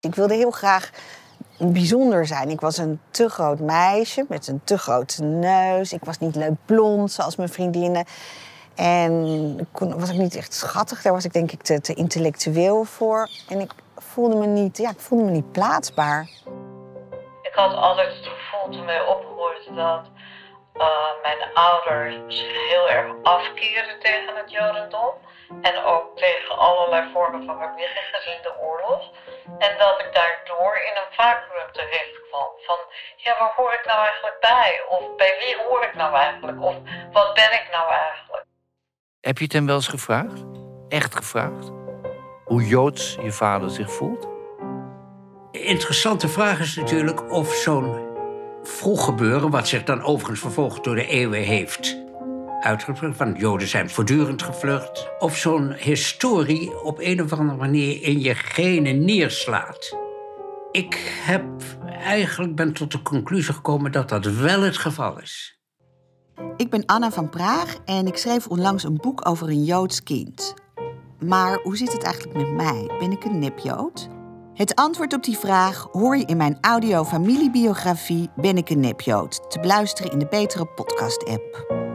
Ik wilde heel graag bijzonder zijn. Ik was een te groot meisje met een te grote neus. Ik was niet leuk blond zoals mijn vriendinnen. En kon, was ik niet echt schattig. Daar was ik denk ik te, te intellectueel voor. En ik voelde me niet, ja, ik voelde me niet plaatsbaar. Ik had altijd het gevoel toen wij opgroeiden dat uh, mijn ouders heel erg afkeren tegen het Jodendom. En ook tegen allerlei vormen van verwichtigers in de oorlog. En dat ik daardoor in een vacuüm terecht kwam. Van, ja, waar hoor ik nou eigenlijk bij? Of bij wie hoor ik nou eigenlijk? Of wat ben ik nou eigenlijk? Heb je het hem wel eens gevraagd? Echt gevraagd? Hoe joods je vader zich voelt? Interessante vraag is natuurlijk of zo'n vroeg gebeuren, wat zich dan overigens vervolgens door de eeuwen heeft uitgevlucht, want Joden zijn voortdurend gevlucht, of zo'n historie op een of andere manier in je genen neerslaat. Ik heb eigenlijk ben tot de conclusie gekomen dat dat wel het geval is. Ik ben Anna van Praag en ik schreef onlangs een boek over een Joods kind. Maar hoe zit het eigenlijk met mij? Ben ik een nepjood? Het antwoord op die vraag hoor je in mijn audio-familiebiografie Ben ik een nepjood? Te beluisteren in de betere podcast-app.